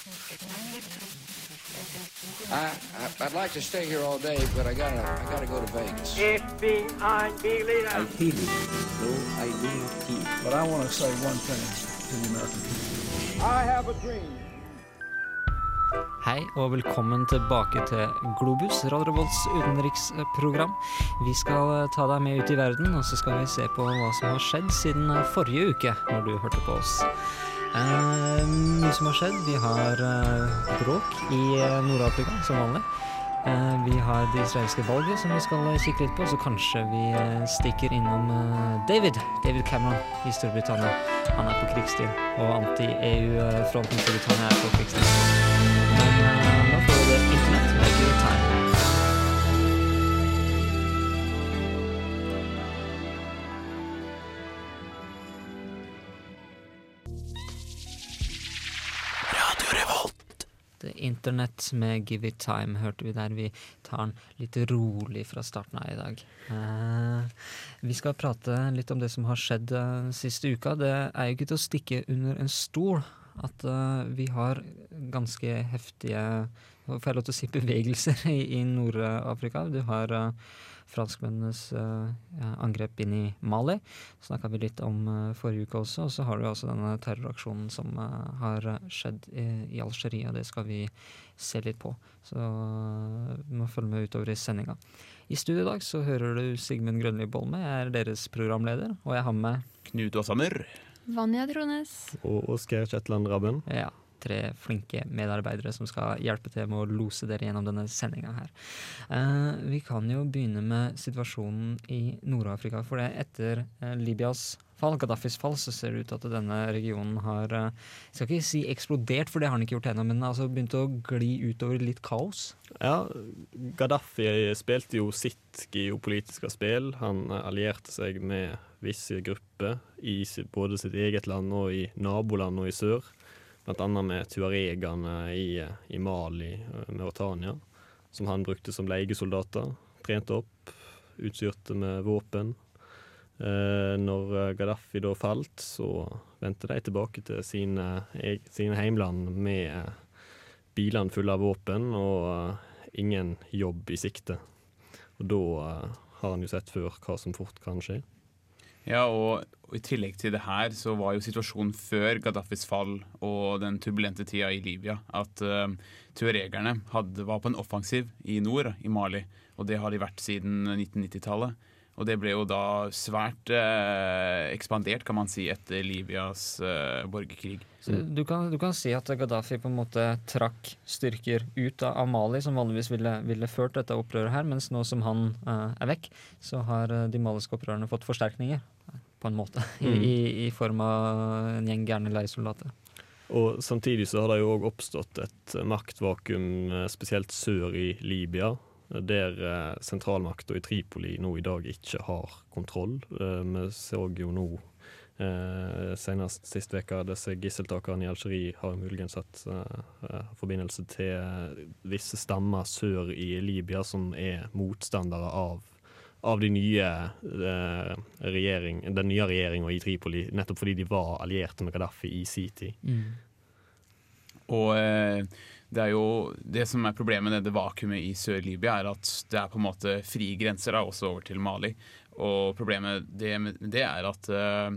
I, I I'd like to stay here all day, but I gotta I gotta go to Vegas. FBI leader. I feel it, though I need feel. But I want to say one thing to the American people. I have a dream. Hei og velkommen tilbake til Globus, Radio utenriksprogram. Vi skal ta deg med ut i verden, og så skal vi se på hva som har skjedd siden forrige uke, når du hørte på oss. Eh, mye som har skjedd. Vi har eh, bråk i eh, Nord-Afrika, som vanlig. Eh, vi har det israelske valget som vi skal kikke litt på, så kanskje vi eh, stikker innom eh, David. David Cameron i Storbritannia. Han er på krigsstien, og anti-EU-fronten i Storbritannia er på krigsstien. Men Internett med Give It Time hørte vi der. Vi tar den litt rolig fra starten av i dag. Eh, vi skal prate litt om det som har skjedd eh, siste uka. Det er jo ikke til å stikke under en stol at eh, vi har ganske heftige Får jeg lov til å si bevegelser i, i Nord-Afrika? Du har uh, franskmennenes uh, angrep inn i Mali. Snakka vi litt om uh, forrige uke også. Og så har du altså denne terroraksjonen som har skjedd i, i Algerie. Det skal vi se litt på. Så vi må følge med utover i sendinga. I studio i dag så hører du Sigmund Grønli Bolme. Jeg er deres programleder, og jeg har med Knut Åshammer. Vanja Trones. Og Oskar Kjetland Rabben. ja, tre flinke medarbeidere som skal hjelpe til med å lose dere gjennom denne sendinga her. Eh, vi kan jo begynne med situasjonen i Nord-Afrika. For det etter eh, Libyas fall, Gaddafis fall, så ser det ut til at denne regionen har eh, Jeg skal ikke si eksplodert, for det har den ikke gjort ennå, men altså begynt å gli utover litt kaos. Ja, Gaddafi spilte jo sitt geopolitiske spill. Han allierte seg med visse grupper i både sitt eget land og i naboland og i sør. Blant annet med tuaregene i, i Mali, med Mauritania, som han brukte som leiesoldater. Trente opp, utstyrte med våpen. Eh, når eh, Gaddafi da falt, så vendte de tilbake til sine, sine heimland med eh, bilene fulle av våpen og eh, ingen jobb i sikte. Og da eh, har han jo sett før hva som fort kan skje. Ja, og, I tillegg til det her så var jo situasjonen før Gaddafis fall og den turbulente tida i Libya at uh, tuaregerne var på en offensiv i nord, i Mali. Og det har de vært siden 1990-tallet. Og det ble jo da svært eh, ekspandert, kan man si, etter Libyas eh, borgerkrig. Så du, kan, du kan si at Gaddafi på en måte trakk styrker ut av Mali, som vanligvis ville, ville ført dette opprøret her, mens nå som han eh, er vekk, så har eh, de maliske opprørerne fått forsterkninger, på en måte, i, i, i form av en gjeng gærne leiesoldater. Og samtidig så har det jo òg oppstått et maktvakuum, eh, spesielt sør i Libya, der eh, sentralmakta i Tripoli nå i dag ikke har kontroll. Eh, Vi så jo nå eh, senest sist uke disse gisseltakerne i Algerie har muligens hatt eh, forbindelse til visse stammer sør i Libya som er motstandere av av de nye, eh, regjering, den nye regjeringa i Tripoli, nettopp fordi de var allierte med Gaddafi i sin tid. Og eh, det er jo det som er problemet med dette vakuumet i Sør-Libya, er at det er på en måte frie grenser da, også over til Mali. Og problemet med det er at uh,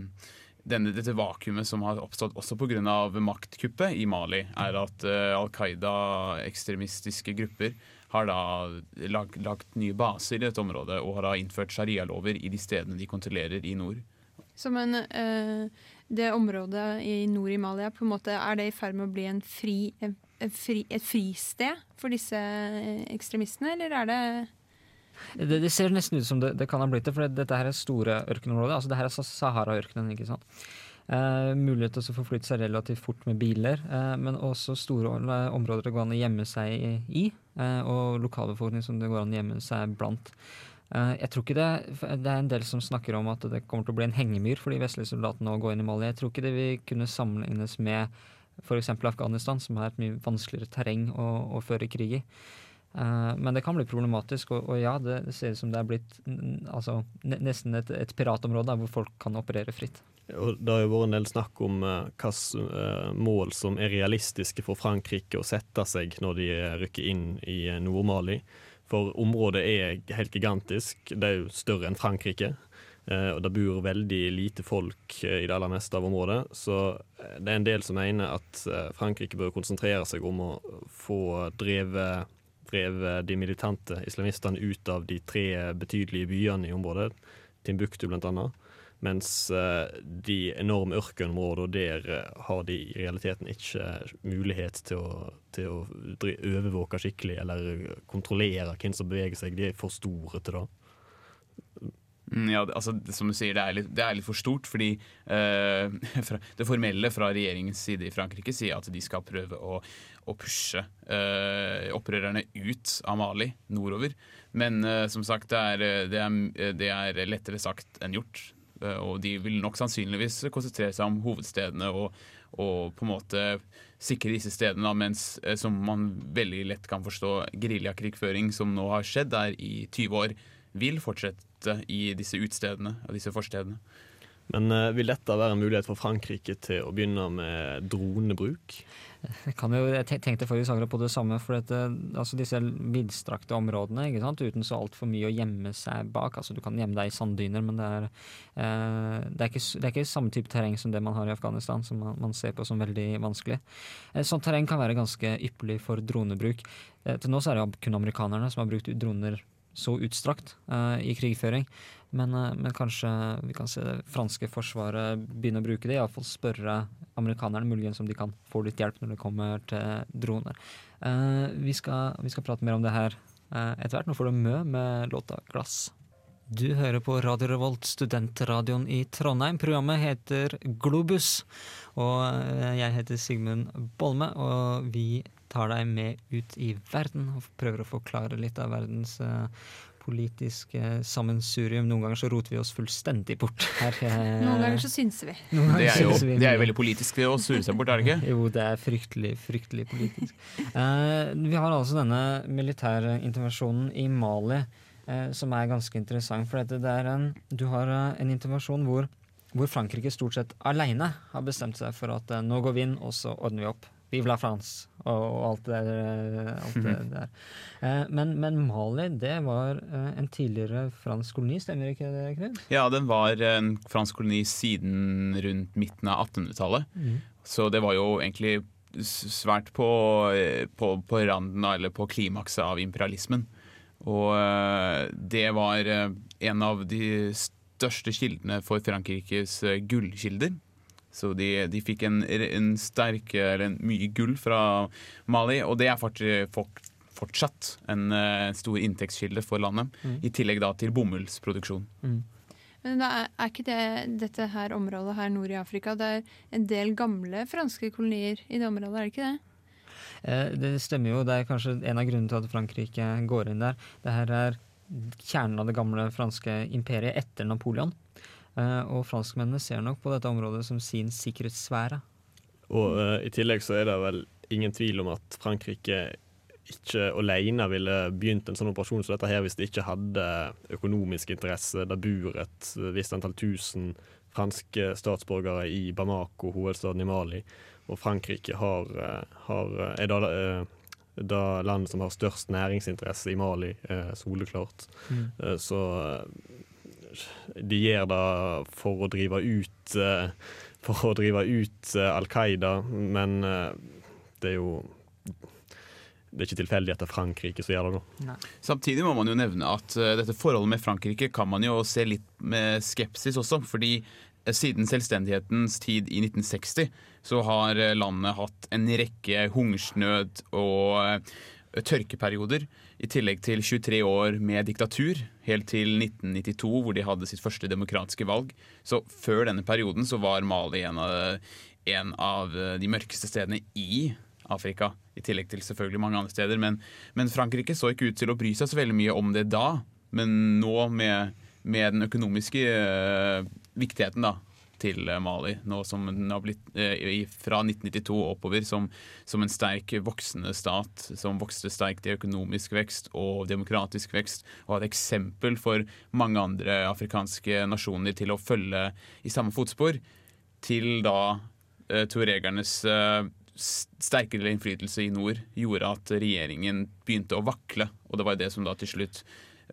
denne, dette vakuumet som har oppstått også pga. maktkuppet i Mali, er at uh, Al Qaida-ekstremistiske grupper har da lagt, lagt nye baser i dette området og har da innført sharialover i de stedene de kontrollerer i nord. Så men eh, det området i nord i Malia, på en måte, er det i ferd med å bli en fri, en, fri, et fristed for disse eh, ekstremistene, eller er det Det, det ser nesten ut som det, det kan ha blitt det, for dette her er store ørkenområder. Altså det her er Sahara-ørkenen, ikke sant. Eh, mulighet til å forflytte seg relativt fort med biler, eh, men også store områder det går an å gjemme seg i, eh, og lokalbefolkning som det går an å gjemme seg blant. Eh, jeg tror ikke det, det er en del som snakker om at det kommer til å bli en hengemyr for de vestlige soldatene å gå inn i Mali. Jeg tror ikke det vil kunne sammenlignes med f.eks. Afghanistan, som er et mye vanskeligere terreng å, å føre krig i. Eh, men det kan bli problematisk, og, og ja, det, ser ut som det er blitt altså, nesten et, et piratområde hvor folk kan operere fritt. Og det har jo vært en del snakk om uh, hvilke mål som er realistiske for Frankrike å sette seg når de rykker inn i uh, Nord-Mali. For området er helt gigantisk. Det er jo større enn Frankrike. Uh, og det bor veldig lite folk i det aller meste av området. Så det er en del som mener at Frankrike bør konsentrere seg om å få drevet, drevet de militante islamistene ut av de tre betydelige byene i området, Timbuktu blant annet. Mens uh, de enorme ørkenområdene, der uh, har de i realiteten ikke mulighet til å, til å overvåke skikkelig eller kontrollere hvem som beveger seg. De er for store til det. Mm, ja, altså, som du sier, det er litt, det er litt for stort, fordi uh, det formelle fra regjeringens side i Frankrike sier at de skal prøve å, å pushe uh, opprørerne ut av Mali, nordover. Men uh, som sagt, det er, det, er, det er lettere sagt enn gjort. Eh, og de vil nok sannsynligvis konsentrere seg om hovedstedene og, og på en måte sikre disse stedene, mens eh, som man veldig lett kan forstå, geriljakrigføring som nå har skjedd der i 20 år, vil fortsette i disse utstedene og disse forstedene. Men uh, vil dette være en mulighet for Frankrike til å begynne med dronebruk? Jeg, jo, jeg tenkte forrige saker på det samme. for dette, altså Disse vidstrakte områdene uten så altfor mye å gjemme seg bak. altså Du kan gjemme deg i sanddyner, men det er, eh, det, er ikke, det er, ikke, samme type terreng som det man har i Afghanistan, som man, man ser på som veldig vanskelig. Eh, sånt terreng kan være ganske ypperlig for dronebruk. Eh, til nå så er det kun amerikanerne som har brukt droner så utstrakt eh, i krigføring. Men, uh, men, kanskje vi kan se det franske forsvaret begynne å bruke det. Iallfall spørre amerikanerne muligens om de kan få litt hjelp når det kommer til droner. Uh, vi, skal, vi, skal, prate mer om det her etter hvert. Nå får du Mø med låta 'Glass'. Du hører på Radio Revolt, studentradioen i Trondheim. Programmet heter Globus. Og jeg heter Sigmund Bolme, og vi tar deg med ut i verden og prøver å forklare litt av verdens uh, politiske sammensurium. Noen ganger så roter vi oss fullstendig bort. Her, uh, Noen ganger så synser vi. Det er jo det er veldig politisk å sure seg bort, er det ikke? Jo, det er fryktelig, fryktelig politisk. eh, vi har altså denne militære intervensjonen i Mali som er ganske interessant. For dette, det er en, du har en intervensjon hvor hvor Frankrike stort sett alene har bestemt seg for at nå går vi inn, og så ordner vi opp. Vive la France og, og alt det, alt det der. Eh, men, men, Mali det var eh, en tidligere fransk koloni, stemmer ikke det? Knut? Ja, den var en fransk koloni siden rundt midten av 1800-tallet. Mm. Så det var jo egentlig svært på, på, på randen eller på klimakset av imperialismen. Og eh, det var en av de største kildene for Frankrikes gullkilder. Så de, de fikk en, en, sterk, eller en mye gull fra Mali, og det er fortsatt en uh, stor inntektskilde for landet. Mm. I tillegg da til bomullsproduksjon. Mm. Men da er, er ikke det dette her området her nord i Afrika Det er en del gamle franske kolonier i det området, er det ikke det? Eh, det stemmer jo. Det er kanskje en av grunnene til at Frankrike går inn der. Det her er kjernen av det gamle franske imperiet etter Napoleon. Eh, og franskmennene ser nok på dette området som sin sikkerhetssfære. Og uh, I tillegg så er det vel ingen tvil om at Frankrike ikke alene ville begynt en sånn operasjon som dette her hvis de ikke hadde økonomisk interesse. Det bor et visst antall tusen franske statsborgere i Bamako, hovedstaden i Mali. Og Frankrike har, eh, har, er da, da landet som har størst næringsinteresse i Mali, soleklart. Mm. Så de gjør det for å drive ut eh, For å drive ut eh, Al Qaida, men eh, det er jo det er ikke tilfeldig at det er Frankrike som gjør det nå. Samtidig må man jo nevne at uh, dette forholdet med Frankrike kan man jo se litt med skepsis også. fordi uh, siden selvstendighetens tid i 1960 så har uh, landet hatt en rekke hungersnød og tørkeperioder. I tillegg til 23 år med diktatur, helt til 1992, hvor de hadde sitt første demokratiske valg. Så før denne perioden så var Mali en av, en av de mørkeste stedene i Afrika. I tillegg til selvfølgelig mange andre steder. Men, men, Frankrike så ikke ut til å bry seg så veldig mye om det da. Men nå med, med den økonomiske øh, viktigheten da, til eh, Mali, nå som den har blitt eh, fra 1992 og oppover, som, som en sterk voksende stat, som vokste sterkt i økonomisk vekst og demokratisk vekst, og et eksempel for mange andre afrikanske nasjoner til å følge i samme fotspor, til da eh, eh, sterkere innflytelse i nord gjorde at regjeringen begynte å vakle, og det var det som da til slutt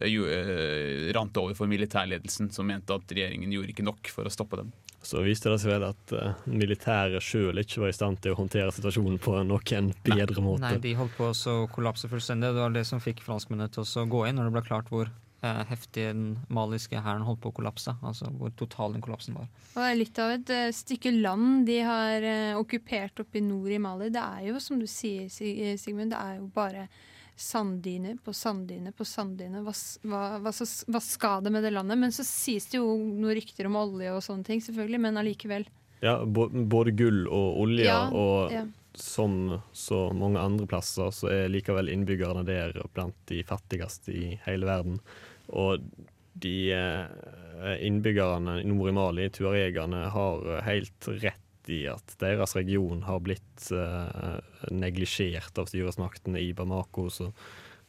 rant over for militærledelsen, som mente at regjeringen gjorde ikke nok for å stoppe dem. Så viste det seg vel at uh, militæret sjøl ikke var i stand til å håndtere situasjonen på noen bedre måte. Nei, de holdt på å kollapse fullstendig. Det var det som fikk franskmennene til å gå inn, når det ble klart hvor uh, heftig den maliske hæren holdt på å kollapse. Altså hvor total den kollapsen var. Og det er litt av et uh, stykke land de har okkupert oppe i nord i Mali. Det er jo, som du sier, Sig- Sigmund, det er jo bare sanddyne på sanddyner på sanddyner. Hva, hva, hva, så- hva skal det med det landet? Men så sies det jo noen rykter om olje og sånne ting, selvfølgelig, men allikevel. Ja, både gull og olje, Ja, og ja. som så mange andre plasser, så er likevel innbyggerne der blant de fattigste i hele verden. Og de eh, innbyggerne nord i Mali, tuaregene, har helt rett i at deres region har blitt eh, neglisjert av styresmaktene i Bamako. Så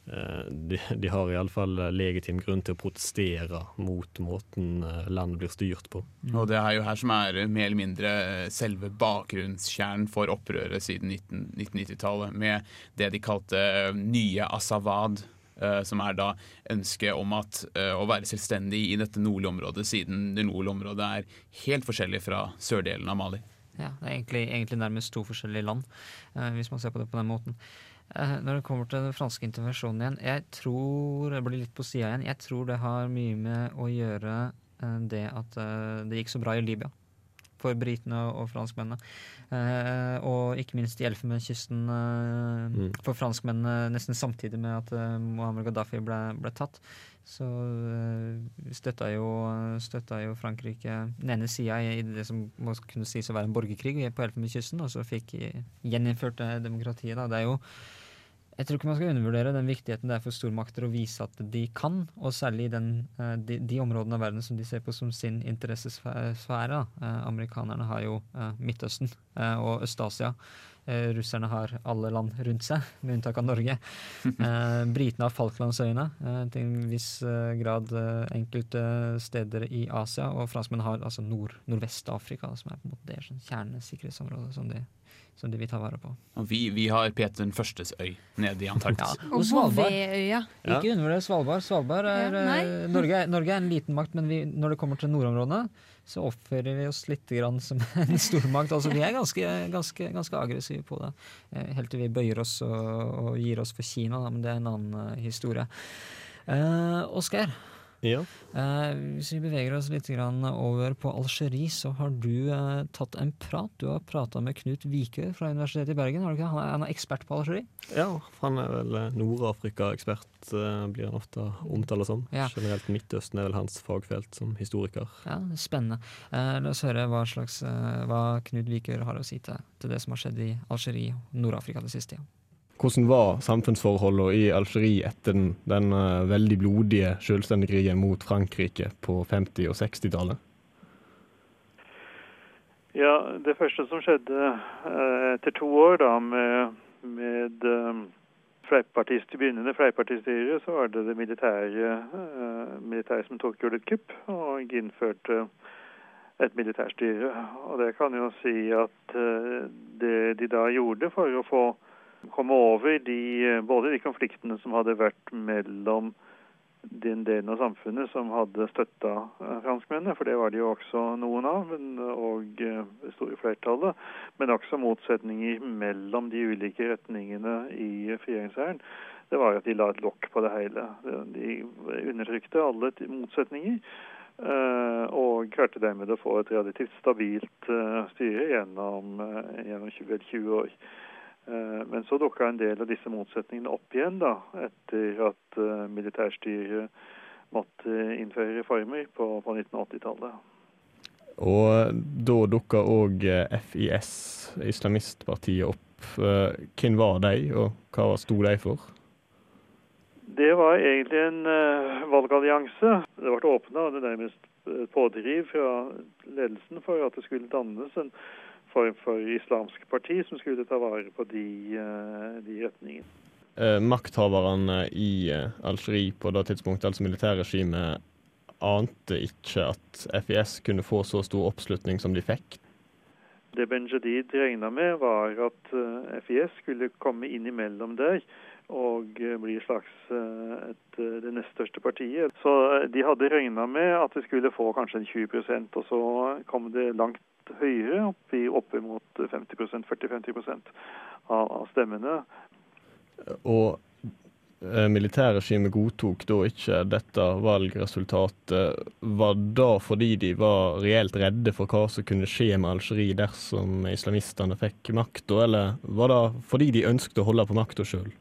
eh, de, de har iallfall legitim grunn til å protestere mot måten eh, landet blir styrt på. Og det er jo her som er mer eller mindre eh, selve bakgrunnskjernen for opprøret siden 19 1990-tallet, med det de kalte eh, nye Asawad, eh, Som er da ønsket om at, uh, å være selvstendig i dette nordlige området, siden det nordlige området er helt forskjellig fra sørdelen av Mali. Ja, Det er egentlig, egentlig nærmest to forskjellige land, eh, hvis man ser på det på den måten. Eh, når det kommer til den franske intervensjonen igjen, jeg tror jeg blir litt på sida igjen, jeg tror det har mye med å gjøre eh, det at det gikk så bra i Libya. For britene og, franskmennene. Eh, og ikke minst i Elfenbenskysten eh, Mm. for franskmennene nesten samtidig med at eh, Mohammed Gaddafi ble, ble tatt. Så eh, støtta jo, støtta jo Frankrike den ene sida i i det som må kunne sies å være en borgerkrig på Elfenbenskysten, og så fikk gjeninnført demokratiet. Da. Det er jo jeg tror ikke man skal undervurdere den viktigheten det er for stormakter å vise at de kan, og særlig i den, eh, de, de områdene av verden som de ser på som sin interessesfære. Eh, Amerikanerne har jo eh, Midtøsten og Øst-Asia. Russerne har alle land rundt seg, med unntak av Norge. Britene har Falklandsøyene, til en viss grad enkelte steder i Asia. Og franskmennene har altså nord, Nordvest-Afrika, som er på en måte det sånn kjernesikkerhetsområde som de, som de vil ta vare på. Og vi, vi har Peter den førstes øy nede i Antarktis. Ja, Og Svalbard. Ja. Ikke undervurder Svalbard. Svalbard er, Ja, eh, Norge, er, Norge er en liten makt, men vi, når det kommer til nordområdene, så oppfører vi oss litt grann som en stormakt. Altså, vi er ganske, ganske, ganske aggressive på det. Eh, Helt til vi bøyer oss og, og gir oss for Kina, da, men det er en annen eh, historie. Uh, Oskar, Ja. eh, hvis vi beveger oss litt grann over på Algerie, så har du eh, tatt en prat. Du har prata med Knut Vikøy fra Universitetet i Bergen. Har du ikke? Han er, er ekspert på Algerie. Ja, han er vel eh, Nord-Afrika-ekspert, blir han ofte omtalt som. Ja. Generelt Midtøsten er vel hans fagfelt som historiker. Ja, Spennende. Eh, la oss høre hva, slags, hva Knut Vikøy har å si til, til det som har skjedd i Algerie Nord-Afrika det siste. Ja. Hvordan var samfunnsforholdene i Algerie etter den, den eh, veldig blodige selvstendigkrigen mot Frankrike på 50- og 60-tallet? Ja, det første som skjedde eh, etter to år da med, med um, begynnende fleipartistyre, så var det det militære, eh, militære som tok gjorde et kupp og innførte et militærstyre. Og det kan jo si at eh, det de da gjorde for å få komme over de, eh, både de konfliktene som hadde vært mellom den delen av samfunnet som hadde støtta eh, franskmennene, for det var det jo også noen av, men, og eh, det store flertallet, men også motsetninger mellom de ulike retningene i frigjøringshæren. Det var at de la et lokk på det hele. De undertrykte alle motsetninger. Og klarte dermed å få et relativt stabilt styre gjennom, gjennom vel 20 år. Eh, Men så dukka en del av disse motsetningene opp igjen da, etter at eh, militærstyret måtte innføre reformer på, på 1980-tallet. Og da dukka òg FIS, islamistpartiet, opp. Eh, Hvem var de, og hva sto de for? Det var egentlig en eh, valgallianse. Det ble åpna, og det nærmest pådriv fra ledelsen for at det skulle dannes en form for islamsk parti som skulle ta vare på de, de retningene. Eh, makthaverne i Algerie på det tidspunktet, altså militærregimet, ante ikke at FIS kunne få så stor oppslutning som de fikk? Det Ben Jadid regna med, var at FIS skulle komme innimellom der og bli slags et, det nest største partiet. Så de hadde regna med at de skulle få kanskje en 20% og så kom det langt høyere, opp i oppimot 50 40-50% av, av stemmene. Og eh, militærregimet godtok da ikke dette valgresultatet. Var det fordi de var reelt redde for hva som kunne skje med Algerie dersom islamistene fikk makta, eller var det fordi de ønsket å holde på makta sjøl?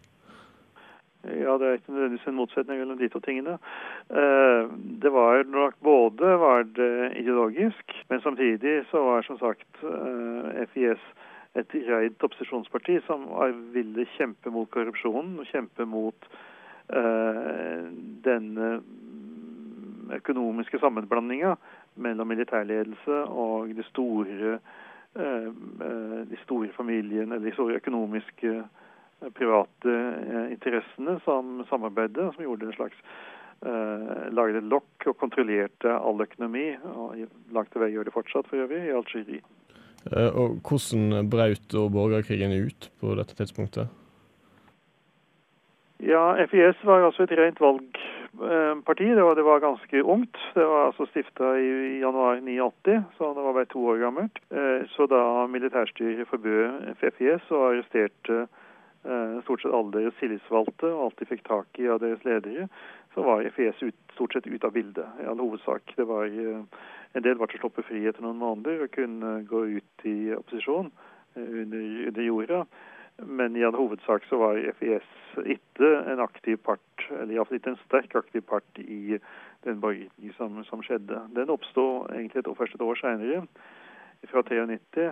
Ja, det er ikke nødvendigvis en motsetning mellom de to tingene. Det var nok både var det ideologisk, men samtidig så var som sagt FIS et reint opposisjonsparti som ville kjempe mot korrupsjonen og kjempe mot uh, denne økonomiske sammenblandinga mellom militærledelse og de store, de store familiene, eller de store økonomiske private interessene som samarbeidet, som gjorde en slags laget lagde et lokk og kontrollerte all økonomi, og langt til vei gjør det fortsatt for øvrig, i Algerie. Uh, og hvordan brøt borgerkrigen ut på dette tidspunktet? Ja, FIS var altså et rent valgparti. Det var, det var ganske ungt. Det var altså stifta i, januar 89, så det var bare to år gammelt. Så da militærstyret forbød FIS og arresterte stort sett alle deres tillitsvalgte og alt de fikk tak i av deres ledere, så var FES ut, stort sett ute av bildet i all hovedsak. Var En del var til å stoppe fri etter noen måneder og kunne gå ut i opposisjon under, under jorda. Men i all hovedsak så var FIS ikke en aktiv part, eller iallfall ikke en sterk aktiv part i den borgerkrigen som, som, skjedde. Den oppstod egentlig et år, først et år seinere fra 93,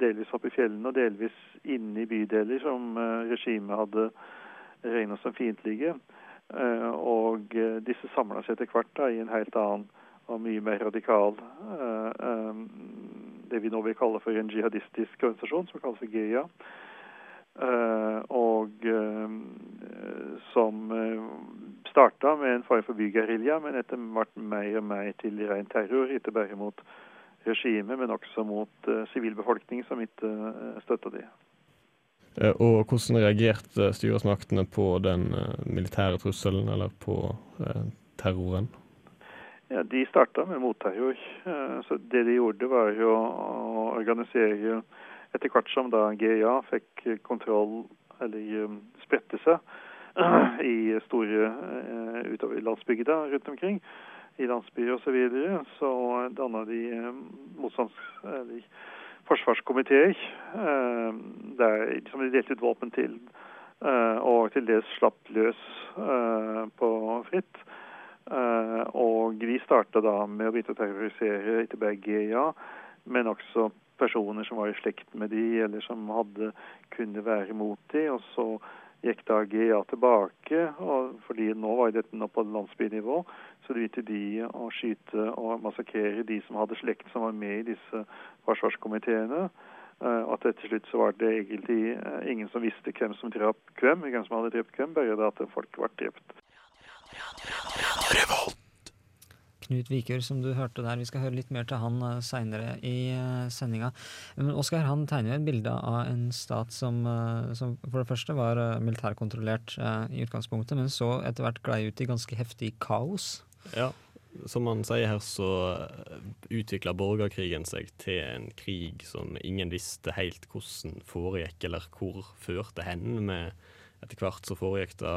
delvis oppe i fjellene og delvis inne i bydeler som regimet hadde regna som fiendtlige. Og disse samla seg etter hvert da, i en helt annen og mye mer radikal det vi nå vil kalle for en jihadistisk organisasjon, som kalles for GIA. Og som starta med en form for bygerilja, men etter hvert mer og mer til ren terror, ikke bare mot regimet, men også mot sivilbefolkning uh, som ikke uh, støtta de. Og hvordan reagerte styresmaktene på den militære trusselen, eller på terroren? Ja, De starta med motterror. Så det de gjorde, var jo å organisere Etter hvert som da GIA fikk kontroll, eller spredte seg i store utover landsbygda rundt omkring, i landsbyer osv., så, videre, så danna de motstands... eller forsvarskomiteer der som de delte ut våpen til, og til dels slapp løs på fritt. Og vi starta da med å begynne å terrorisere ikke bare GIA, men også personer som var i slekt med de, eller som hadde kunne være mot de, og så gikk da GIA tilbake, og fordi nå var dette nå på landsbynivå, så begynte de å skyte og massakrere de som hadde slekt som var med i disse forsvarskomiteene. Og at til slutt så var det egentlig ingen som visste hvem som drap hvem, hvem som hadde drept hvem, bare det at folk ble drept. Knut Vikør, som du hørte der. Vi skal høre litt mer til han uh, seinere i uh, sendinga. Men Oskar han tegner jo et bilde av en stat som, uh, som for det første var militærkontrollert i utgangspunktet, men så etter hvert glei ut i ganske heftig kaos. Ja, som han sier her, så utvikla borgerkrigen seg til en krig som ingen visste helt hvordan foregikk, eller hvor førte hen. med etter hvert så foregikk det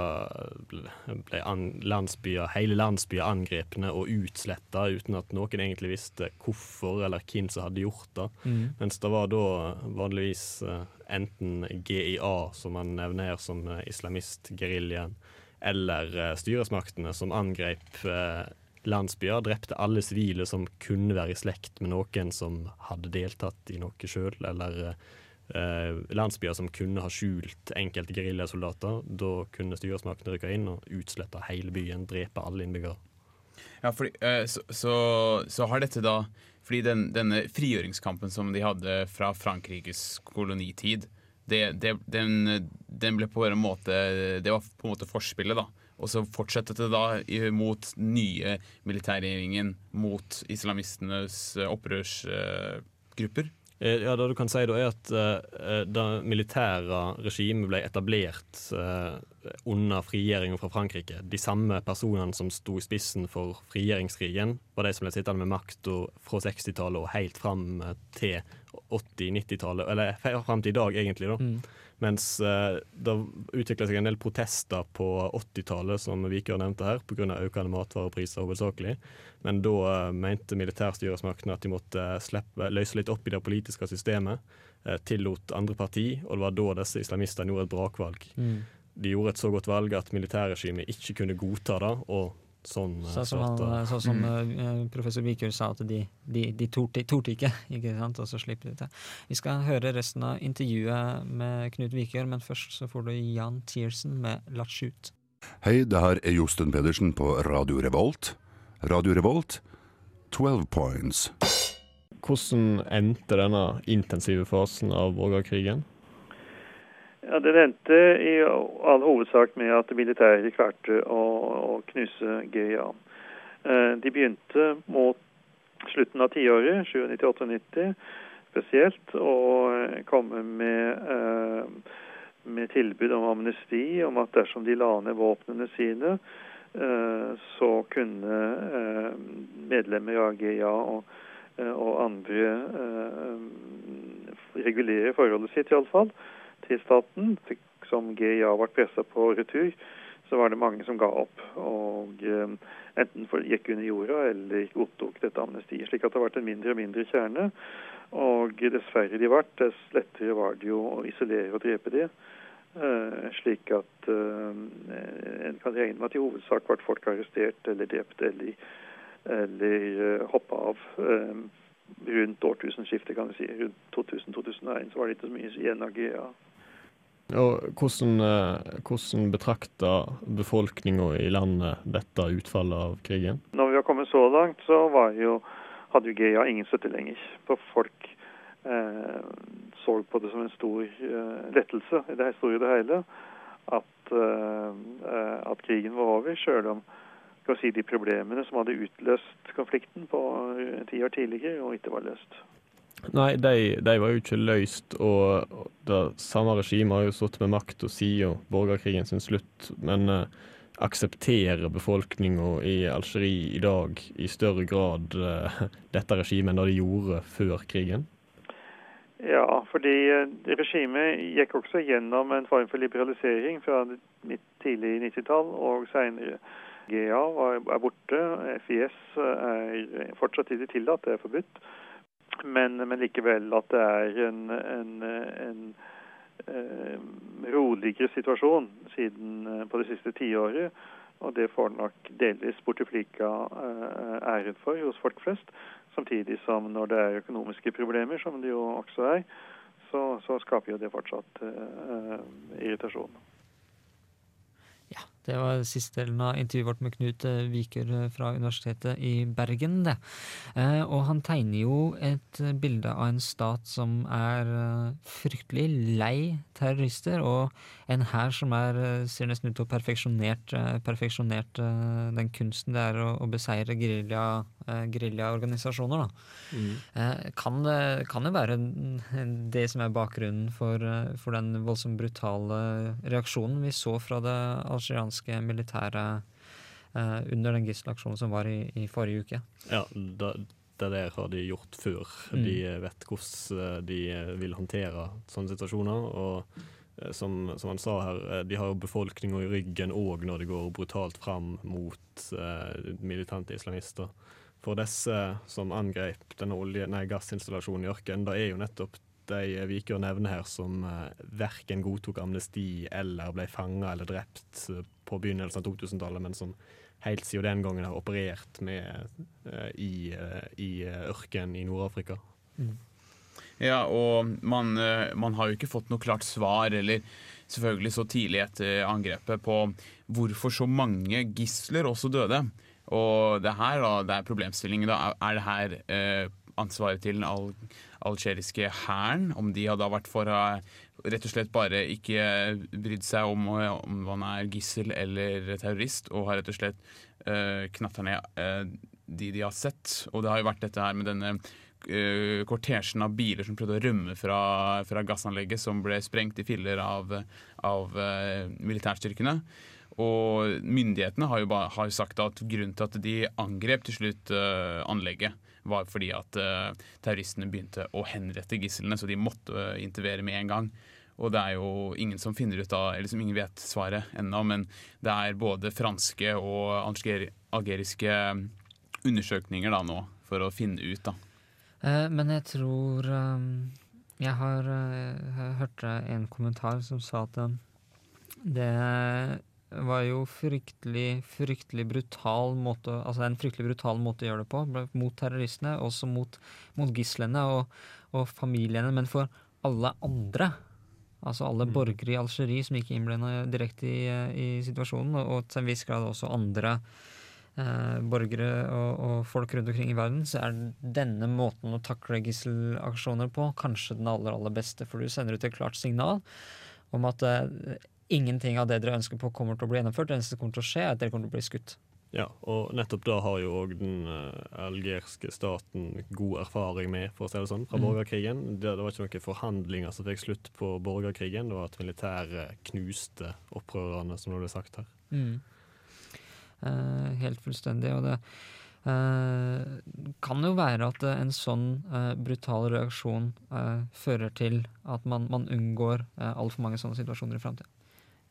ble an, landsbyer, hele landsbyer angrepne og utsletta uten at noen egentlig visste hvorfor eller hvem som hadde gjort det. Mm. Mens det var da vanligvis enten GIA, som man nevner her som islamistgeriljaen, eller styresmaktene som angrep landsbyer, drepte alle sivile som kunne være i slekt med noen som hadde deltatt i noe sjøl, eller Eh, landsbyer som kunne ha skjult enkelte geriljasoldater. Da kunne styresmaktene rykke inn og utslette hele byen, drepe alle innbyggere. Ja, fordi, eh, så, så, så har dette da Fordi den, denne frigjøringskampen som de hadde fra Frankrikes kolonitid, det, det, den, den, ble på en måte Det var på en måte forspillet, da. Og så fortsatte det da mot nye militærregjeringen, mot islamistenes opprørsgrupper. Eh, ja, Det du kan si da er at uh, det militære regimet ble etablert uh, under frigjøringen fra Frankrike. De samme personene som sto i spissen for frigjøringskrigen, var de som ble sittende med makta fra 60-tallet og helt fram til 80-90-tallet, eller fram til i dag, egentlig. da. Mm. Mens eh, det utvikla seg en del protester på 80-tallet, som Vikør nevnte her, pga. økende matvarepriser hovedsakelig. Men da eh, mente militærstyresmaktene at de måtte slippe, løse litt opp i det politiske systemet. Eh, tillot andre parti, og det var da disse islamistene gjorde et brakvalg. Mm. De gjorde et så godt valg at militærregimet ikke kunne godta det, og Sånn, så, som, han, så som mm. professor Vikør sa, at de, de, de torde ikke, ikke sant? og så slipper de til. Vi skal høre resten av intervjuet med Knut Vikør, men først så får du Jan Tiersen med 'La shoot'. Hei, det her er Josten Pedersen på Radio Revolt. Radio Revolt, 12 points. Hvordan endte denne intensive fasen av borgerkrigen? Ja, Det endte i all hovedsak med at militæret klarte å, å knuse GIA. Eh, de begynte mot slutten av tiåret, 97-98 spesielt, å komme med, eh, med tilbud om amnesti, om at dersom de la ned våpnene sine, eh, så kunne medlemmer av GIA og, og andre regulere forholdet sitt, iallfall til staten, som GIA ble pressa på retur, så var det mange som ga opp. Og eh, enten gikk under jorda eller godtok dette amnestiet. Slik at det har vært en mindre og mindre kjerne. Og dess færre de ble, dess lettere var det jo å isolere og drepe de. Eh, slik at eh, en kan regne med at i hovedsak ble folk arrestert eller drept eller, eller hoppa av. rundt årtusenskiftet, kan vi si. Rundt 2000-2001 så var det ikke så mye igjen av GIA. Og hvordan, eh, hvordan betrakter befolkninga i landet dette utfallet av krigen? Når vi har kommet så langt, så jo, hadde jo GIA ingen støtte lenger. For folk eh, så på det som en stor eh, lettelse i det store det hele at, eh, at krigen var over, sjøl om si, de problemene som hadde utløst konflikten på ti år tidligere, og ikke var løst. Nei, de, de, var jo ikke løst, og det samme regimet har jo sittet med makt og siden borgerkrigen sin slutt. Men eh, aksepterer befolkninga i Algerie i dag i større grad eh, dette regimet enn det de gjorde før krigen? Ja, fordi uh, regimet gikk også gjennom en form for liberalisering fra tidlig 90-tall og seinere. GA er borte, FIS er fortsatt ikke tillatt, det er forbudt men, men, likevel at det er en, en, en, en eh, roligere situasjon siden eh, på det siste tiåret. Og det får nok delvis Bortiflika eh, æren for hos folk flest. Samtidig som når det er økonomiske problemer, som det jo også er, så, så skaper jo det fortsatt irritasjon. Det var siste delen av intervjuet vårt med Knut eh, Viker eh, fra Universitetet i Bergen. det. Eh, og han tegner jo et bilde av en stat som er fryktelig lei terrorister, og en hær som er, ser nesten ut til å perfeksjonert, perfeksjonert den kunsten det er å, å beseire geriljaorganisasjoner. Mm. Kan, det, kan det være det som er bakgrunnen for, for den voldsomt brutale reaksjonen vi så fra det algerianske amerikanske militæret uh, under den gisselaksjonen som var i, i, forrige uke. Ja, da, det der har de gjort før. Mm. De vet hvordan eh, de vil håndtere sånne situasjoner. og eh, som, som, han sa her, de har jo befolkninga i ryggen òg når de går brutalt fram mot eh, militante islamister. For disse som angrep denne olje, nei, gassinstallasjonen i ørkenen, det er jo nettopp de Vikør nevne her, som eh, verken godtok amnesti eller ble fanga eller drept på begynnelsen av 2000-tallet, men som helt siden den gangen har operert med, uh, i, i ørken i Nord-Afrika. Mm. Ja, og man, man, har jo ikke fått noe klart svar, eller selvfølgelig så tidlig etter angrepet, på hvorfor så mange gisler også døde. Og det her da, det er problemstillingen. da, Er det her eh, ansvaret til den al algeriske hæren? Om de hadde vært for å rett og slett bare ikke brydd seg om om man er gissel eller terrorist, og har rett og slett uh, knatta ned uh, de de har sett. Og det har jo vært dette her med denne uh, kortesjen av biler som prøvde å rømme fra, fra gassanlegget, som ble sprengt i filler av, av uh, militærstyrkene. Og myndighetene har jo, ba, har sagt at grunnen til at de angrep til slutt uh, anlegget, var fordi at uh, terroristene begynte å henrette gislene, så de måtte uh, intervere med en gang. Og det er jo ingen som finner ut av, eller som ingen vet svaret ennå, men det er både franske og alger, algeriske undersøkninger da nå for å finne ut, da. Eh, men jeg tror um, Jeg har uh, hørt en kommentar som sa at um, det var jo fryktelig, fryktelig brutal måte Altså en fryktelig brutal måte å gjøre det på. Mot terroristene, også mot, mot gislene og, og, familiene. Men for alle andre, altså alle mm. borgere i Algerie som ikke innblanda direkte i, i, situasjonen, og til en viss grad også andre eh, borgere og, og, folk rundt omkring i verden, så er denne måten å takle gisselaksjoner på kanskje den aller, aller beste. For du sender ut et klart signal om at eh, ingenting av det dere ønsker på, kommer til å bli gjennomført. Det eneste som kommer til å skje, er at dere kommer til å bli skutt. Ja, og nettopp da har jo òg den uh, algerske staten god erfaring med, for å si det sånn, fra mm. borgerkrigen. Det, det, var ikke noen forhandlinger som fikk slutt på borgerkrigen. Det var at militæret knuste opprørerne, som det ble sagt her. Mm. Eh, helt fullstendig. Og det eh, kan jo være at en sånn brutal reaksjon fører til at man, man unngår eh, altfor mange sånne situasjoner i framtida.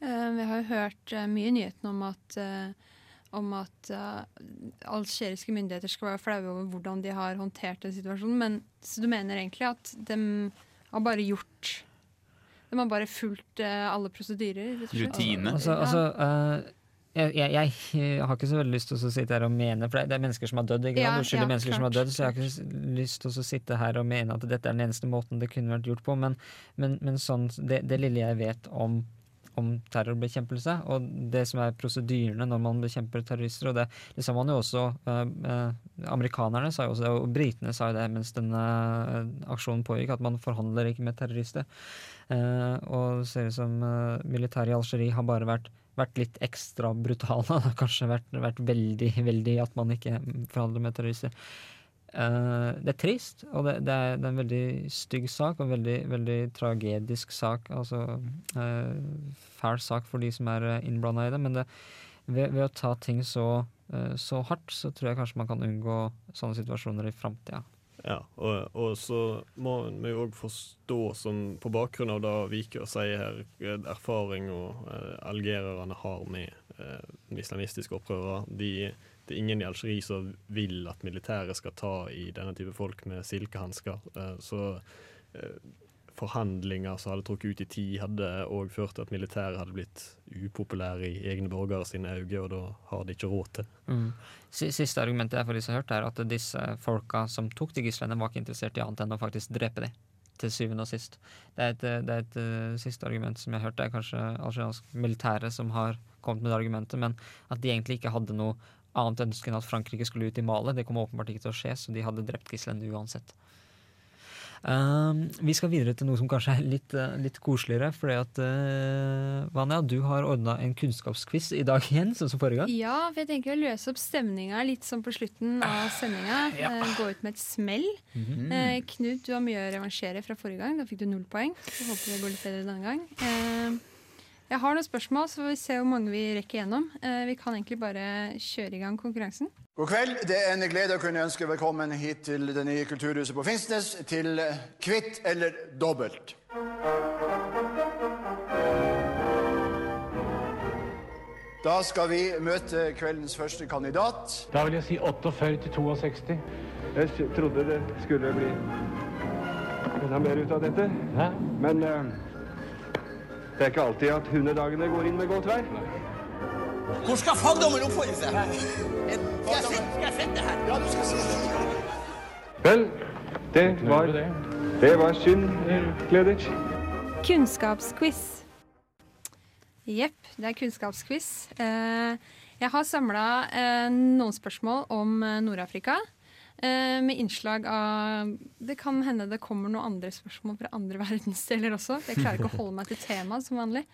Eh, vi har jo hørt eh, mye i nyhetene om at, eh, om at algeriske myndigheter skal være flaue over hvordan de har håndtert den situasjonen. Men så du mener egentlig at de har bare gjort De har bare fulgt alle prosedyrer? Rutine. Altså, altså uh, jeg, jeg, jeg, har ikke så veldig lyst til å sitte her og mene For det er mennesker som har dødd. Ikke? Ja, ja, mennesker klart. som har dødd, så jeg har ikke lyst til å sitte her og mene at dette er den eneste måten det kunne vært gjort på. Men, men, men sånn, det, det, lille jeg vet om om terrorbekjempelse, og det som er prosedyrene når man bekjemper terrorister. og Det, det sa man jo også eh, Amerikanerne sa jo også det, og britene sa jo det mens denne uh, aksjonen pågikk, at man forhandler ikke med terrorister. Eh, og det ser ut som militæret i Algerie har bare vært vært litt ekstra brutale. Kanskje vært, vært veldig, veldig at man ikke forhandler med terrorister. Uh, det er trist, og det, det, er, det, er, en veldig stygg sak og en veldig, veldig tragedisk sak. Altså uh, fæl sak for de som er uh, innblanda i det. Men det, ved, ved, å ta ting så, uh, så, hardt, så tror jeg kanskje man kan unngå sånne situasjoner i framtida. Ja, og, og, så må vi òg forstå, som på bakgrunn av det Viker sier her, erfaring og algererne har med islamistiske opprørere. Det er ingen i Algerie som vil at militæret skal ta i denne type folk med silkehansker. Eh, så eh, forhandlinger som hadde trukket ut i tid, hadde òg ført til at militæret hadde blitt upopulære i egne borgere sine øyne, og da har de ikke råd til. Mm. Siste argumentet jeg har hørt, er at disse folka som tok de gislene, var ikke interessert i annet enn å faktisk drepe dem. Til syvende og sist. Det er et, det er et uh, siste argument som jeg har hørt. Det er kanskje algeriansk militære som har kommet med det argumentet, men at de egentlig ikke hadde noe annet ønske enn at Frankrike skulle ut i Mali. Det kom åpenbart ikke til å skje, så de hadde drept gislene uansett. Um, vi skal videre til noe som kanskje er litt, uh, litt koseligere. fordi at uh, Vanja, du har ordna en kunnskapsquiz i dag igjen, som forrige gang. Ja, for jeg tenker å løse opp stemninga litt sånn på slutten av sendinga. Ja. Uh, gå ut med et smell. Mm -hmm. Knut, du har mye å revansjere fra forrige gang. Da fikk du null poeng. Så håper det går litt bedre denne gang. Jeg har noen spørsmål, så får vi se hvor mange vi rekker gjennom. Eh, vi kan egentlig bare kjøre i gang konkurransen. God kveld. Det er en glede å kunne ønske velkommen hit til det nye kulturhuset på Finnsnes til Kvitt eller dobbelt. Da skal vi møte kveldens første kandidat. Da vil jeg si 48 til 62. Jeg trodde det skulle bli enda mer ut av dette. Hæ? Men uh, det er ikke alltid at hundedagene går inn med godt vær. Hvor skal fagdommen oppholde seg? Skal jeg sitte her? Ja, du skal sitte Vel, det var, det var synd, Gleditsch. Kunnskapsquiz. Jepp, det er kunnskapsquiz. Eh, Jeg har samla eh, noen spørsmål om eh, Nord-Afrika. Eh, med innslag av Det kan hende det kommer noen andre spørsmål fra andre verdensdeler også. Jeg klarer ikke å holde meg til temaet som vanlig.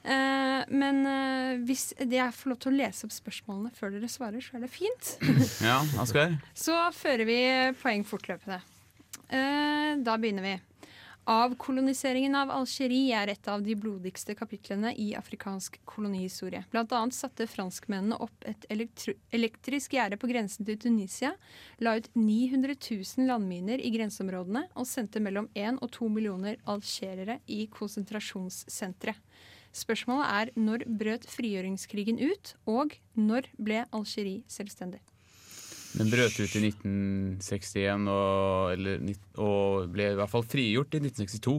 Eh, men eh, hvis jeg får lov til å lese opp spørsmålene før dere svarer, så er det fint. Ja, Asgeir? Så fører vi poeng fortløpende. Da begynner vi. Avkoloniseringen av Algerie er et av de blodigste kapitlene i afrikansk kolonihistorie. Blant annet satte franskmennene opp et elektrisk gjerde på grensen til Tunisia, la ut 900 000 landminer i grenseområdene og sendte mellom 1 og 2 millioner algerere i konsentrasjonssentre. Spørsmålet er når brøt frigjøringskrigen ut, og når ble Algerie selvstendig? Den brøt ut i 1961 og, eller, og ble i hvert fall frigjort i 1962.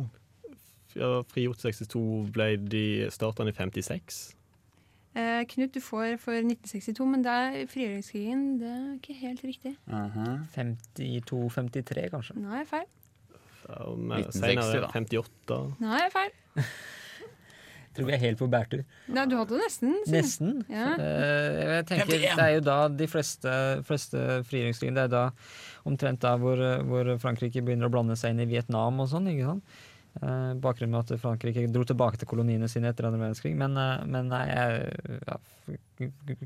Ja, frigjort i 62 ble de starta i 56. Eh, Knut, du får for 1962, men det er frigjøringskrigen. Det er ikke helt riktig. 52-53, kanskje? Nei, feil. Ja, og mer 1960 senere, da. 58. Nei, feil. Tror vi er helt på bærtur. Nei, du hadde nesten. Simen. Nesten. Ja. Uh, jeg tenker, det er jo da de fleste, fleste frigjøringskrigene Det er da omtrent da hvor, hvor Frankrike begynner å blande seg inn i Vietnam og sånn. ikke sant? Uh, bakgrunnen med at Frankrike dro tilbake til koloniene sine etter andre verdenskrig. Men, uh, men nei, jeg, ja,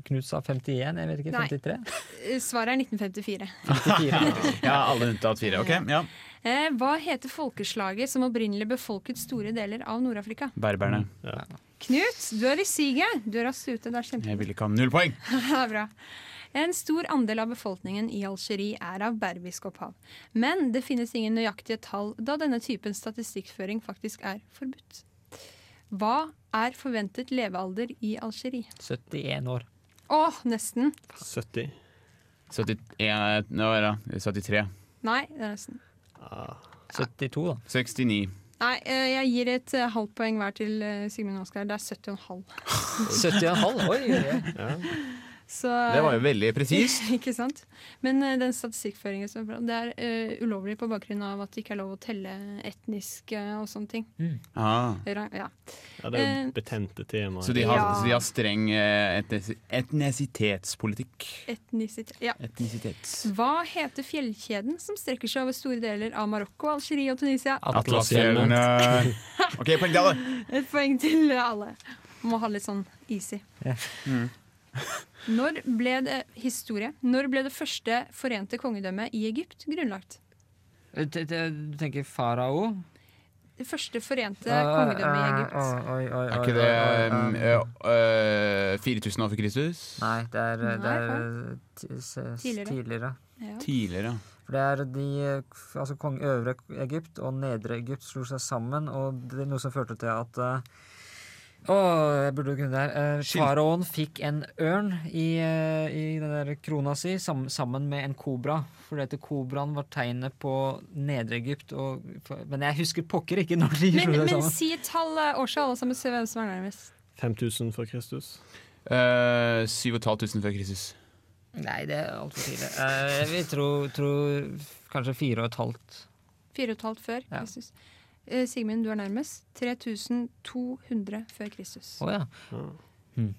Knut sa 51, jeg vet ikke. 53? Nei. Svaret er 1954. 54. Ja, alle unntatt fire. Ok, ja. Eh, hva heter folkeslaget som opprinnelig befolket store deler av Nord-Afrika? Berberne. Knut, du er i siget. Du er raskt ute. Det er kjempe... Jeg vil ikke ha null poeng. det er bra. En stor andel av befolkningen i Algerie er av berbisk opphav. Men det finnes ingen nøyaktige tall, da denne typen statistikkføring faktisk er forbudt. Hva er forventet levealder i Algerie? 71 år. Åh, nesten. 70. 71, nå er det 73. Nei, det er nesten. 72, da. 69. Nei, eh, jeg gir et eh, halvt poeng hver til eh, Sigmund Oskar. Det er 70,5. 70,5? Oi, oi, oi. Ja. Så, Det var jo veldig presist. ikke sant? Men uh, den statistikkføringen som er bra, det er uh, ulovlig på bakgrunn av at det ikke er lov å telle etnisk uh, og sånne ting. Ah. Ja. Ja, det er jo betente tema. Så de har, Ja. så de har streng etnisi- etnisitetspolitikk. Etnisitet. Ja. Etnisitet. Hva heter fjellkjeden som strekker seg over store deler av Marokko, Algerie og Tunisia? Atlasfjellene. OK, poeng til alle. Et poeng til alle. Må ha litt sånn easy. Mm. Når ble det historie? Når ble det første forente kongedømmet i Egypt grunnlagt? Eh, Du tenker farao? Det første forente Ah, kongedømmet i ah, Egypt. ah, Er ikke det oi, oi, um, oi. ø, ø, 4000 år før Kristus? Nei, det er, det er Tidligere. tidligere. Ja. Tidligere. For det er de Altså kong Øvre Egypt og Nedre Egypt slo seg sammen, og det er noe som førte til at eh, Å, jeg burde kunne det her. Faraoen uh, fikk en ørn i, uh, i den der krona si sam, sammen med en kobra. Fordi dette kobraen var tegnet på Nedre Egypt. Og, for, men jeg husker pokker ikke når de Men, slo sammen. men si et tall, eh, årsak, alle sammen, se hvem som er nærmest. 5000 før Kristus. Uh, 7500 før Kristus. Nei, det er altfor tidlig. Uh, jeg vil tro, tro kanskje fire og et halvt. Fire og et halvt før Ja. Kristus. Eh, Sigmund, du er nærmest. 3200 før Kristus Å ja.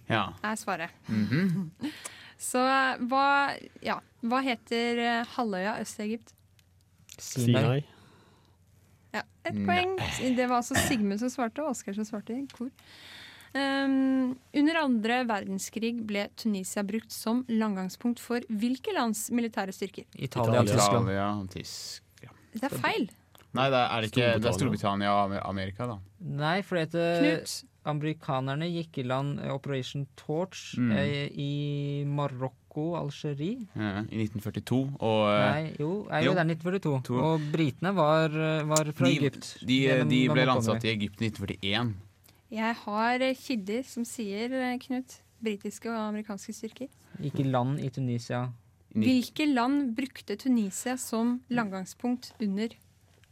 Ja. er svaret. Mhm. Så eh, hva, ja, hva heter eh, halvøya øst i Egypt? Sinai. Ja, ett poeng. Det var altså Sigmund som svarte, og Oskar som svarte i kor. Um, under andre verdenskrig ble Tunisia brukt som langgangspunkt for hvilke lands militære styrker? Italia Italia Tyskland. Italia, Tyskland. Det er feil. Nei, det er, ikke, det er Storbritannia. Og Amerika, da. Nei, fordi at eh, Knut. amerikanerne gikk i land eh, Operation Torch Mm. eh, i Marokko, Algerie. Ja, I 1942. Og eh, Nei, jo, er jo jo. det er 1942. To. Og britene var, var fra de, Egypt. de, de ble landsatt i Egypt i 1941. Jeg har kilder som sier, Knut, britiske og amerikanske styrker. Gikk i land i Tunisia. Hvilke land brukte Tunisia som langgangspunkt under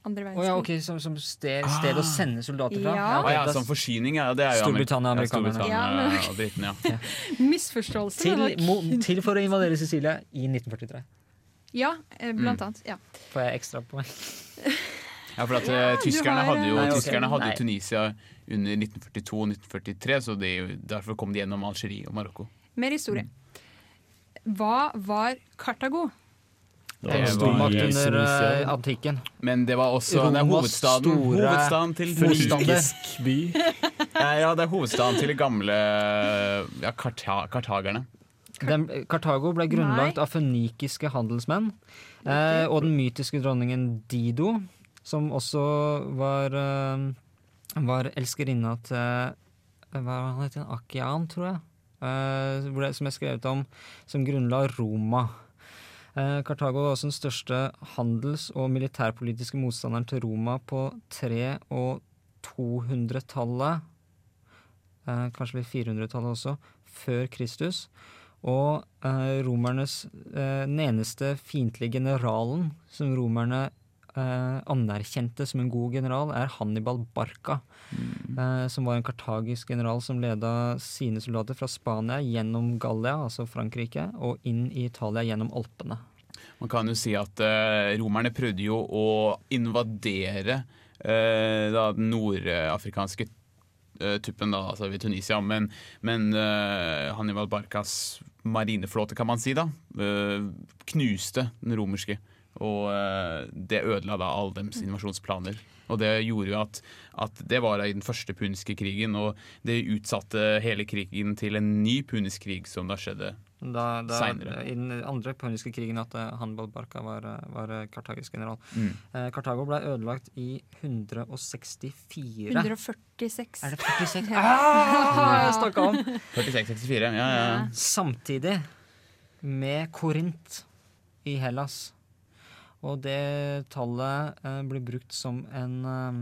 andre verdenskrig. Oh, ja, ok, som, som sted, sted å sende soldater fra? Ja. Å ok, ja, som forsyning, ja. Det er jo Storbritannia amerikanerne. Storbritannia Ja, men- og britene, ja. Misforståelse. til, mo, til for å invadere Sicilia i 1943. Ja, eh, blant Mm. annet. Ja. Får jeg ekstra poeng? Ja, for at Ja, eh, tyskerne har, hadde jo, Nei, ok. tyskerne hadde jo Tunisia under 1942 og 1943, så det, derfor kom de gjennom Algerie og Marokko. mer historie. Hva var Kartago? Det var en stormakt under uh, antikken. Men det var også det er hovedstaden, store hovedstaden til motstander. by. ja, ja, det er hovedstaden til de gamle ja, karta kartagerne. Den, Kartago ble grunnlagt av fønikiske handelsmenn eh, og den mytiske dronningen Dido, som også var, eh, var elskerinna til Hva han het hun? Akian, tror jeg. Eh, det, som er skrevet om som grunnla Roma. Eh, Kartago var også den største handels- og militærpolitiske motstanderen til Roma på 300- og 200-tallet. Eh, kanskje litt 400-tallet også, før Kristus. Og eh, romernes Den eneste fiendtlige generalen som romerne eh, anerkjente som en god general, er Hannibal Barca. Eh, som var en kartagisk general som leda sine soldater fra Spania gjennom Gallia, altså Frankrike, og inn i Italia gjennom Alpene. Man kan jo si at eh, romerne prøvde jo å invadere eh, da, den nordafrikanske eh, tuppen, da, altså ved Tunisia. Men, men uh, Hannibal Barcas marineflåte, kan man si, da, uh, knuste den romerske. Og eh, det ødela da alle deres invasjonsplaner. Og det gjorde jo at, at det var i den første puniske krigen, og det utsatte hele krigen til en ny punisk krig som da skjedde Da, da, Senere. I den andre puniske krigen at Hanbal Barca var, eh, var eh, kartagisk general. Mm. Eh, Kartago ble ødelagt i 164. 146. Er det 46? Ah, jeg snakka om! 46-64, ja, ja, ja. Samtidig med Korint i Hellas. Og det tallet eh, blir brukt som en eh,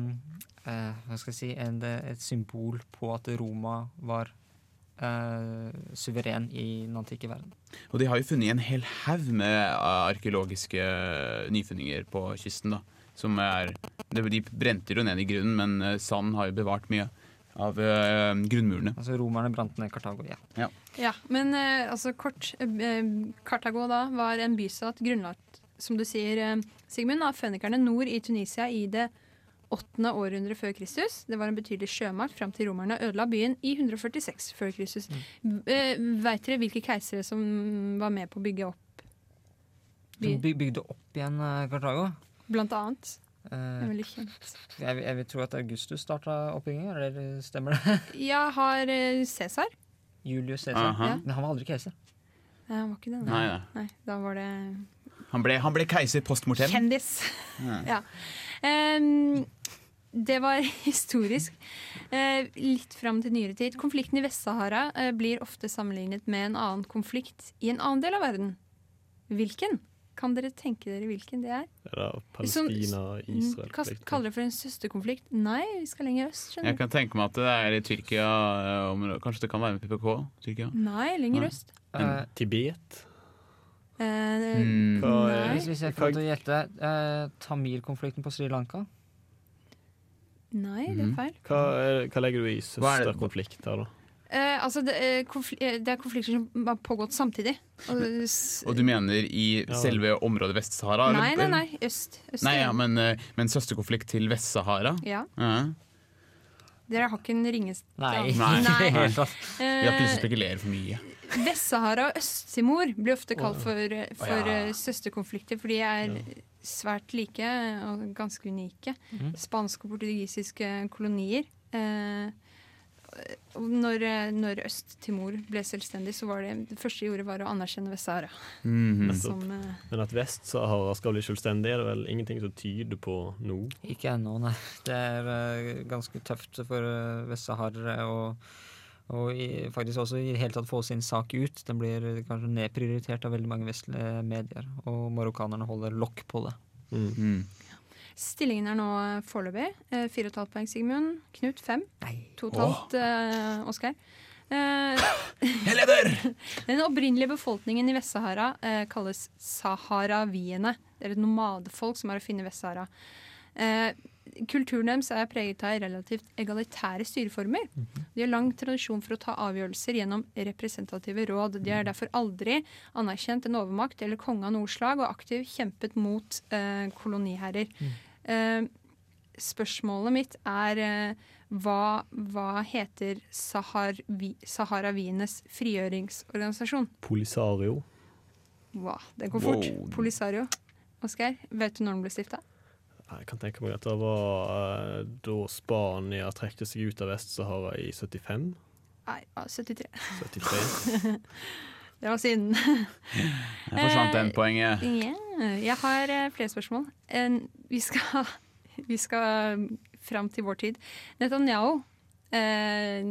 eh, Hva skal jeg si en, Et symbol på at Roma var eh, suveren i den antikke verden. Og de har jo funnet en hel haug med uh, arkeologiske uh, nyfunninger på kysten. da Som er De brente jo ned i grunnen, men uh, sand har jo bevart mye av uh, grunnmurene. Altså Romerne brant ned Kartago, ja. Ja. Ja, men uh, altså kort eh, eh, Kartago da var en bystat grunnlagt, som du sier, eh, Sigmund, av fønikerne nord i Tunisia i det åttende århundre før Kristus. Det var en betydelig sjømakt fram til romerne ødela byen i 146 før Kristus. Mm. Veit dere hvilke keisere som var med på å bygge opp Som byen? by- bygde opp igjen eh, Kartago. Blant annet. Eh, veldig kjent. jeg, jeg vil tro at Augustus starta oppbyggingen, eller stemmer det? Ja, har eh, Cæsar Julius Cæsar. Aha. Men han var aldri keiser. Nei, han var ikke det. Nei, nei. nei. Da var det Han ble, han ble keiser post mortem. Kjendis. Ja. Ja. Em, det var historisk. Eh, litt fram til nyere tid. Konflikten i Vest-Sahara eh, blir ofte sammenlignet med en annen konflikt i en annen del av verden. Hvilken? Kan dere tenke dere hvilken det er? Det er da Palestina-Israel. Kast- Kaller det for en søsterkonflikt? Nei, vi skal lenger øst. Skjønner du. Jeg kan tenke meg at det er i Tyrkia uh. Kanskje det kan være med PPK? Tyrkia? Nei, lenger Nei. øst. Eh, Tibet? Eh, Mm. Hva Hvis hvis jeg får lov til å gjette eh, Tamil-konflikten på Sri Lanka? nei, det er Mhm. feil. Hva, er, hva legger du i Hva er det- søsterkonflikt her, da? Eh, altså, det, eh, konfl eh, det er konflikter som har pågått samtidig. Og, s- Og du mener i Ja. selve området Vest-Sahara? eller- nei, nei, nei. Øst. øst Nei, ja, men, uh, men søsterkonflikt til Vest-Sahara? ja. Ja. Dere har ikke en ringeste Nei. Nei. Vi har ikke lyst til å Eh, spekulere for mye. Vest-Sahara og Øst-Timor blir ofte kalt for, eh, for oh, ja. eh, søsterkonflikter, for de er svært like og ganske unike. Mm. Spanske og portugisiske kolonier. Eh, når, eh, når Øst-Timor ble selvstendig, så var det det første de gjorde, var å anerkjenne Vest-Sahara. Mm. Som eh, Men at Vest-Sahara skal bli selvstendig, er det vel ingenting som tyder på nå? Ikke ennå, nei. Det er ganske tøft for vest-saharere. å og i, faktisk også i det hele tatt få sin sak ut. Den blir kanskje nedprioritert av veldig mange vestlige medier, og marokkanerne holder lokk på det. Mm. Stillingen er nå foreløpig. Eh, Fire og et halvt poeng, Sigmund. Knut fem. To og et halvt, eh, Oskar. Eh, Jeg leder! Den opprinnelige befolkningen i Vest-Sahara eh, kalles saharaviene. Det er et nomadefolk som er å finne i Vest-Sahara. Eh, kulturen deres er preget av relativt egalitære styreformer. De har lang tradisjon for å ta avgjørelser gjennom representative råd. De har derfor aldri anerkjent en overmakt eller konge av noe slag, og aktivt kjempet mot eh, koloniherrer. Eh, spørsmålet mitt er eh, hva, hva heter Sahar, Saharavienes frigjøringsorganisasjon? Polisario. Wow, det går Wow. fort. Polisario. Oskar, vet du når den ble stifta? Jeg kan tenke meg at det var eh, da Spania trekte seg ut av Vest-Sahara i 75. Nei, 73. 73. det var siden. Jeg forsvant den Eh, poenget. Yeah. jeg har eh, flere spørsmål. Vi skal, vi skal fram til vår tid. Netanyahu eh,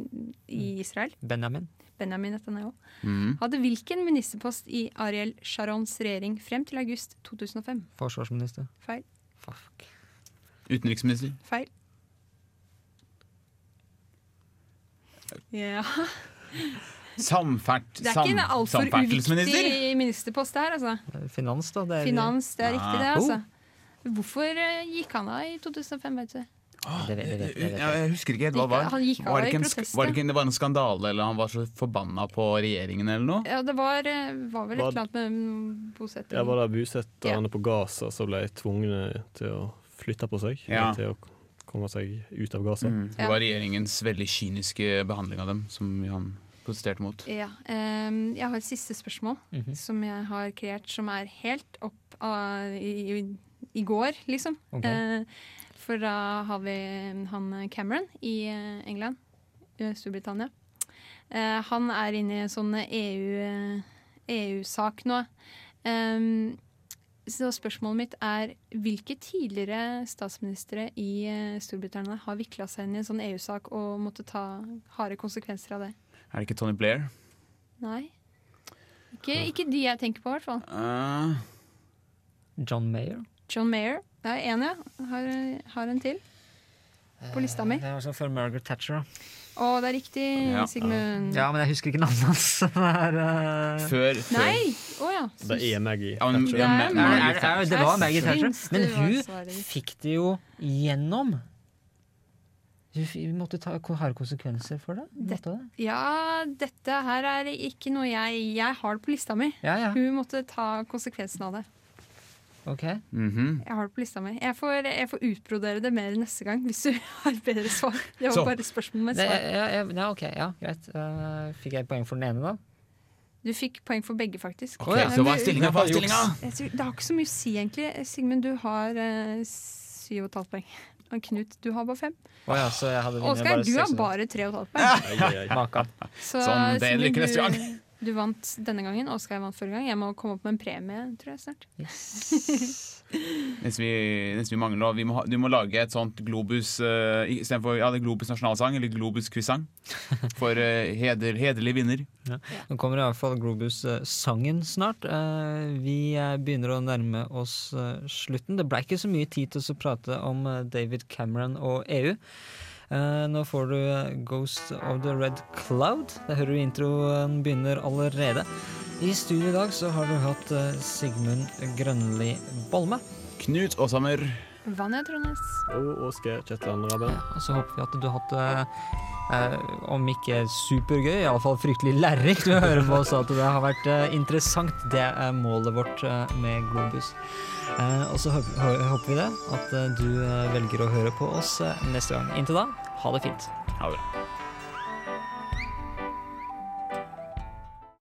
i Israel, Benjamin. Benjamin Netanyahu, Mhm. hadde hvilken ministerpost i Ariel Sharons regjering frem til august 2005? Forsvarsminister. Feil. Fuck. Utenriksminister. Feil. Ja. Samferd, Det er ikke en altfor uviktig ministerpost her, altså. Finans, da. Det er Finans, det er riktig det, Ah. altså. Hvorfor eh, gikk han av i 2005, vet du? Det det det jeg husker ikke helt hva det var. Han gikk av Var det en, protest, var det, ikke, det var en skandale, eller han var så forbanna på regjeringen eller noe? Ja, det var, eh, var vel et eller annet med bosetting. Ja, var det bosetterne på Gaza som ble tvungne til å flytte på seg? Ja. Til å komme seg ut av Gaza? Mm. Det var regjeringens veldig kyniske behandling av dem som han protesterte mot. Ja, um, jeg har et siste spørsmål Mhm. som jeg har kreert, som er helt opp av, i, i, i går, liksom. Okay. Uh, for da har vi han Cameron i eh, England, eh, Storbritannia. Uh, han er inne i en sånn EU-sak EU-sak nå. Ehm, så spørsmålet mitt er hvilke tidligere statsministre i eh, Storbritannia har vikla seg inn i en sånn EU-sak og måtte ta harde konsekvenser av det? Er det ikke Tony Blair? Nei. Ikke, ikke de jeg tenker på, i hvert fall. Uh, John Mayer. John Mayer. Det er én, ja. Har, har en til på lista mi. Det var sånn før Margaret Thatcher. da. Å, det er riktig, Ja. Sigmund. Ja, men jeg husker ikke navnet hans. Det er, eh, Før, Nei! Å ja. Det er Maggie Thatcher. ja, Er, men- er, er, det var Maggie Thatcher, men hun fikk det jo gjennom. Hun måtte ta harde konsekvenser for det. Måtte det. Ja, dette her er ikke noe jeg Jeg har det på lista mi. Ja, ja. Hun måtte ta konsekvensen av det. Ok. -hmm. Jeg har det på lista mi. Jeg får, jeg får utbrodere det mer neste gang hvis du har bedre svar. Det var Så. bare spørsmål med svar. ja, ja, ja, ok, ja, greit. Uh, fikk jeg poeng for den ene, da? Du fikk poeng for begge, faktisk. Ok, så hva er stillinga? Hva er stillinga? Det har ikke så mye å si, egentlig. Sigmund, du har eh, syv og et halvt poeng. Og Knut, du har bare fem. Oh, ja, Oskar, du har bare tre og et halvt poeng. Sånn, det er lykke neste du- gang. Du vant denne gangen, Oskar vant forrige gang. Jeg må komme opp med en premie, tror jeg snart. Neste vi, neste vi mangler vi må ha, Du må lage et sånt Globus uh, istedenfor ja, Globus nasjonalsang, eller Globus quiz-sang. For uh, heder, hederlig vinner. Ja. Nå kommer i hvert fall Globus-sangen snart. Uh, vi eh, begynner å nærme oss uh, slutten. Det ble ikke så mye tid til å prate om eh, David Cameron og EU. Eh, nå får du eh, Ghost of the Red Cloud. Der hører du introen begynner allerede. I studio i dag så har du hatt eh, Sigmund Grønli Bolme. Knut Åshammer. Vanja Trones. Og Åsgeir Kjetland Rabben. Og så håper vi at du har hatt det eh, om ikke supergøy, iallfall fryktelig lærerikt å høre på oss. At det har vært eh, interessant. Det er målet vårt eh, med Globus. Eh, og så håper, vi det, at du velger å høre på oss neste gang. Inntil da, ha det fint. Ha det.